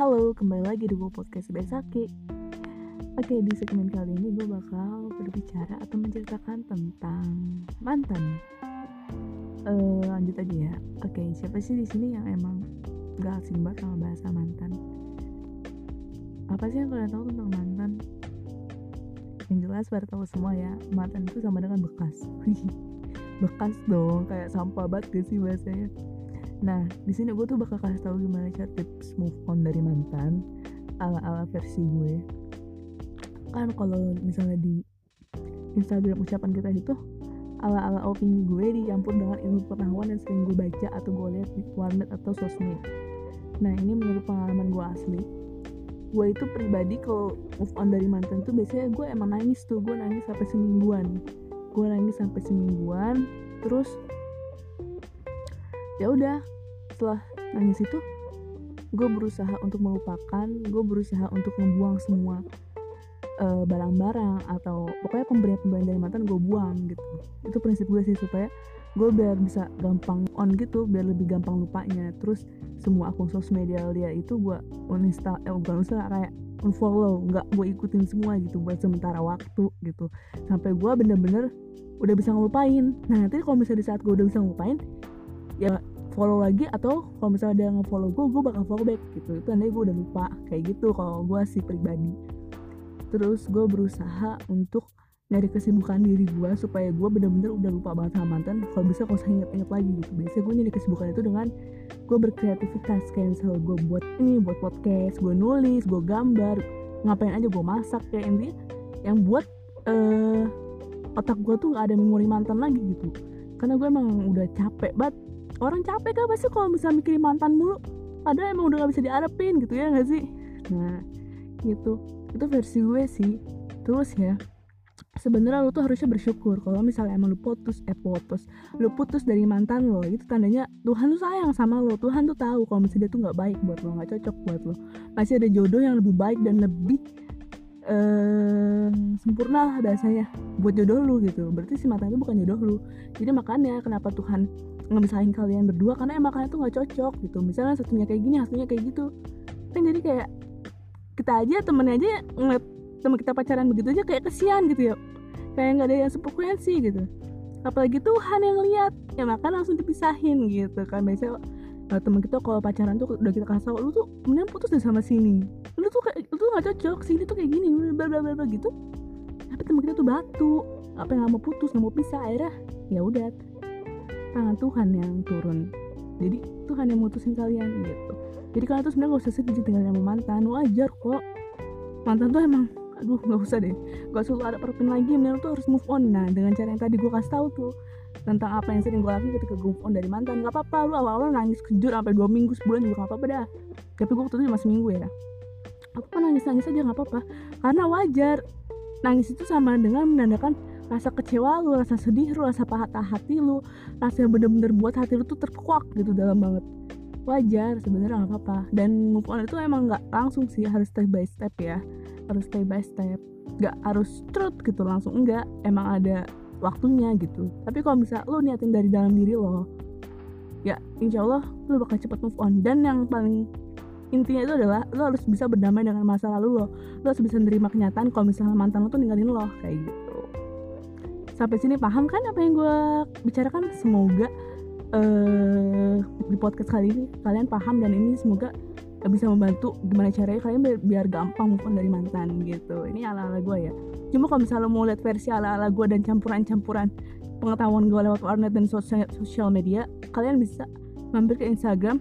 Halo, kembali lagi di gue podcast Besaki Oke, di segmen kali ini gue bakal berbicara atau menceritakan tentang mantan. Uh, Lanjut aja ya. Oke, siapa sih di sini yang emang gak asing banget sama bahasa mantan? Apa sih yang kalian tahu tentang mantan? Yang jelas pada tahu semua ya, mantan itu sama dengan bekas. Bekas dong, kayak sampah banget gak sih bahasanya Nah, di sini gue tuh bakal kasih tahu gimana cara tips move on dari mantan ala-ala versi gue. Kan kalau misalnya di Instagram ucapan kita itu ala-ala opini gue dicampur dengan ilmu pengetahuan yang sering gue baca atau gue lihat di warnet atau sosmed. Nah, ini menurut pengalaman gue asli. Gue itu pribadi kalau move on dari mantan tuh biasanya gue emang nangis tuh, gue nangis sampai semingguan. Gue nangis sampai semingguan, terus ya udah setelah nangis itu gue berusaha untuk melupakan gue berusaha untuk membuang semua barang barang-barang atau pokoknya pemberian-pemberian dari mantan gue buang gitu. Itu prinsip gue sih supaya gue biar bisa gampang on gitu biar lebih gampang lupanya. Terus semua akun sosial media dia itu gue uninstall eh bukan uninstall kayak unfollow nggak gue ikutin semua gitu buat sementara waktu gitu. Sampai gue bener-bener udah bisa ngelupain. Nah nanti kalau misalnya di saat gue udah bisa ngelupain follow lagi atau kalau misalnya dia nge-follow gue gue bakal follow back gitu. Itu nanti gue udah lupa kayak gitu kalau gue sih pribadi. Terus gue berusaha untuk nyari kesibukan diri gue supaya gue bener-bener udah lupa banget sama mantan. Kalau bisa kalau saya inget-inget lagi gitu. Biasanya gue nyari kesibukan itu dengan gue berkreativitas kayak misalnya gue buat ini buat podcast gue nulis gue gambar ngapain aja gue masak kayak intinya yang buat uh, otak gue tuh gak ada memori mantan lagi gitu. Karena gue emang udah capek banget orang capek kan pasti kalau bisa mikirin mantan mulu? Padahal emang udah gak bisa diarepin gitu ya gak sih? Nah gitu. Itu versi gue sih. Terus ya sebenarnya lu tuh harusnya bersyukur kalau misalnya emang lu putus eh putus. Lu putus dari mantan lo itu tandanya Tuhan tuh sayang sama lo. Tuhan tuh tahu kalau misalnya dia tuh nggak baik buat lo nggak cocok buat lo. Masih ada jodoh yang lebih baik dan lebih uh, sempurna lah bahasanya buat jodoh lu gitu. Berarti si mantan itu bukan jodoh lu. Jadi makanya kenapa Tuhan ngebisain kalian berdua karena emang kalian tuh nggak cocok gitu. Misalnya satunya kayak gini satunya kayak gitu. Kan jadi kayak kita aja temennya aja ngeliat teman kita pacaran begitu aja kayak kesian gitu ya. Kayak nggak ada yang sefrekuensi gitu. Apalagi Tuhan yang lihat. Ya maka langsung dipisahin gitu kan. Biasanya uh, teman kita kalau pacaran tuh udah kita kasih tau lu tuh mending putus deh sama sini. Lu tuh kayak lu tuh nggak cocok. Sini tuh kayak gini. Bla bla bla gitu. Tapi teman kita tuh batu. Apa yang nggak mau putus nggak mau pisah akhirnya ya udah tangan Tuhan yang turun. Jadi Tuhan yang mutusin kalian gitu. Jadi kalian tuh sebenarnya gak usah sedih tinggal sama mantan. Wajar kok. Mantan tuh emang aduh nggak usah deh. Gak usah ada perpin lagi mending tuh harus move on. Nah dengan cara yang tadi gue kasih tahu tuh tentang apa yang sering gue lakuin ketika gue move on dari mantan gak apa-apa. Lu awal-awal nangis kejur sampai dua minggu sebulan juga gak apa-apa dah. Tapi gue waktu itu cuma seminggu ya apa apa nangis nangis aja gak apa-apa. Karena wajar nangis itu sama dengan menandakan rasa kecewa lu rasa sedih lu rasa patah hati lu rasa yang bener-bener buat hati lu tuh terkuak gitu dalam banget. Wajar sebenarnya nggak apa-apa. Dan move on itu emang nggak langsung sih harus step by step ya. Harus step by step. Nggak harus truth gitu langsung enggak emang ada waktunya gitu. Tapi kalau bisa lo niatin dari dalam diri lo ya insya Allah lo bakal cepet move on. Dan yang paling intinya itu adalah lo harus bisa berdamai dengan masa lalu lo. Lo harus bisa menerima kenyataan kalau misalnya mantan lo tuh ninggalin lo kayak gitu sampai sini paham kan apa yang gue bicarakan? Semoga uh, di podcast kali ini kalian paham dan ini semoga bisa membantu gimana caranya kalian biar, biar gampang move on dari mantan gitu. Ini ala ala gue ya. Cuma kalau misalnya mau lihat versi ala ala gue dan campuran campuran pengetahuan gue lewat warnet dan sosial, media kalian bisa mampir ke Instagram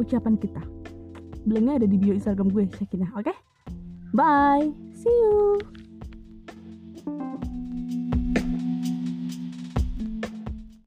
ucapan kita. Linknya ada di bio Instagram gue Syakina oke? Okay? bye see you